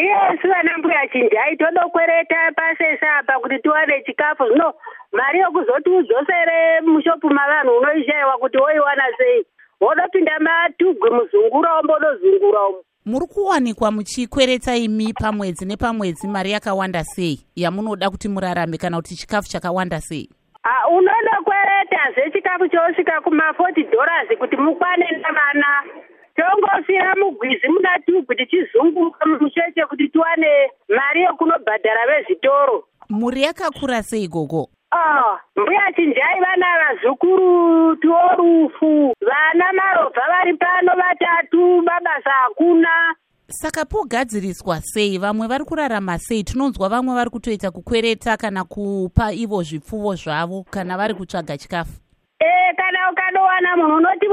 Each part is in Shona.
iyesi vana mbuya chinjai todokwereta pasesa apa kuti tiwane chikafu. Zvino mari yokuzoti udzosere mushopu mavanhu unoishayiwa kuti woiwana sei? Wodopinda matugwi muzungura wombodozungura umu muri kuwanikwa muchikweretsa imi pamwedzi nepamwedzi mari yakawanda sei? Yamunoda kuti murarame kana kuti chikafu chakawanda sei? Unondokwereta zvechikafu chosvika kuma40 dollars kuti mukwane navana tongofira mugwizi muna tubwi tichizunguka mucheche kuti tiwane mari yokunobhadhara vezvitoro. Mhuri yakakura sei gogo Oh, mbuya chinjai vana vazukuru tuorufu vana marobva vari pano vatatu mabasa hakuna. Saka pogadziriswa sei? Vamwe vari kurarama sei? Tinonzwa vamwe vari kutoita kukwereta kana kupa ivo zvipfuwo zvavo kana vari kutsvaga chikafu. E kana ukanowana munhu unoti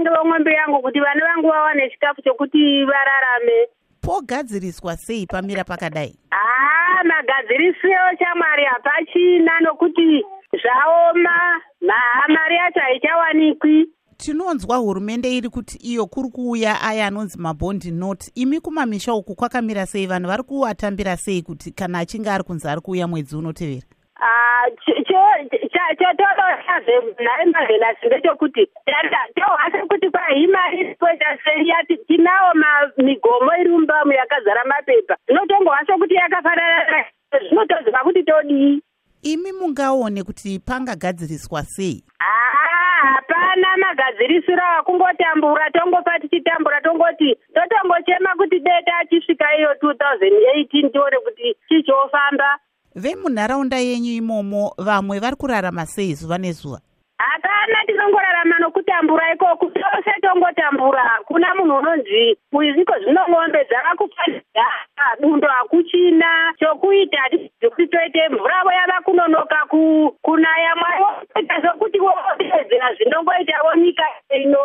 mutenge vemwombe yangu kuti vana vangu vawane chikafu chokuti vararame. Pogadziriswa sei pamira pakadai? Haa magadzirisiro chamwari hapachina nokuti zvaoma. Mari yacho haichawanikwi. Tinonzwa hurumende iri kuti iyo kuri kuuya aya anonzi mabondi not imi kumamisha uku kwakamira sei? Vanhu vari kuatambira sei kuti kana achinge ari kunzi ari kuuya mwedzi unotevera chotodoazvenhai mavhenasi ndechekuti tohwase kuti kwai imari kuita sei tinawo migomo iri mumbamu yakazara mapepa zvinotongohwase kuti yakafanana zvinotoziva kuti todii imi mungaone kuti pangagadziriswa sei hapana magadzirisiro akungotambura tongopa tichitambura tongoti totongochema kuti deta achisvika iyo 2018 tione kuti chichofamba vemunharaunda yenyu imomo vamwe vari kurarama sei zuva nezuva? Hapana tinongorarama nokutambura ikoku tose tongotambura kuna munhu unonzi iko zvino ng'ombe dzavakufanira bundo hakuchina. Chokuita hatizikuti toite mvuravo yava kunonoka kunaya mwari woita sokuti woedzera zvinongoitavo nyika ino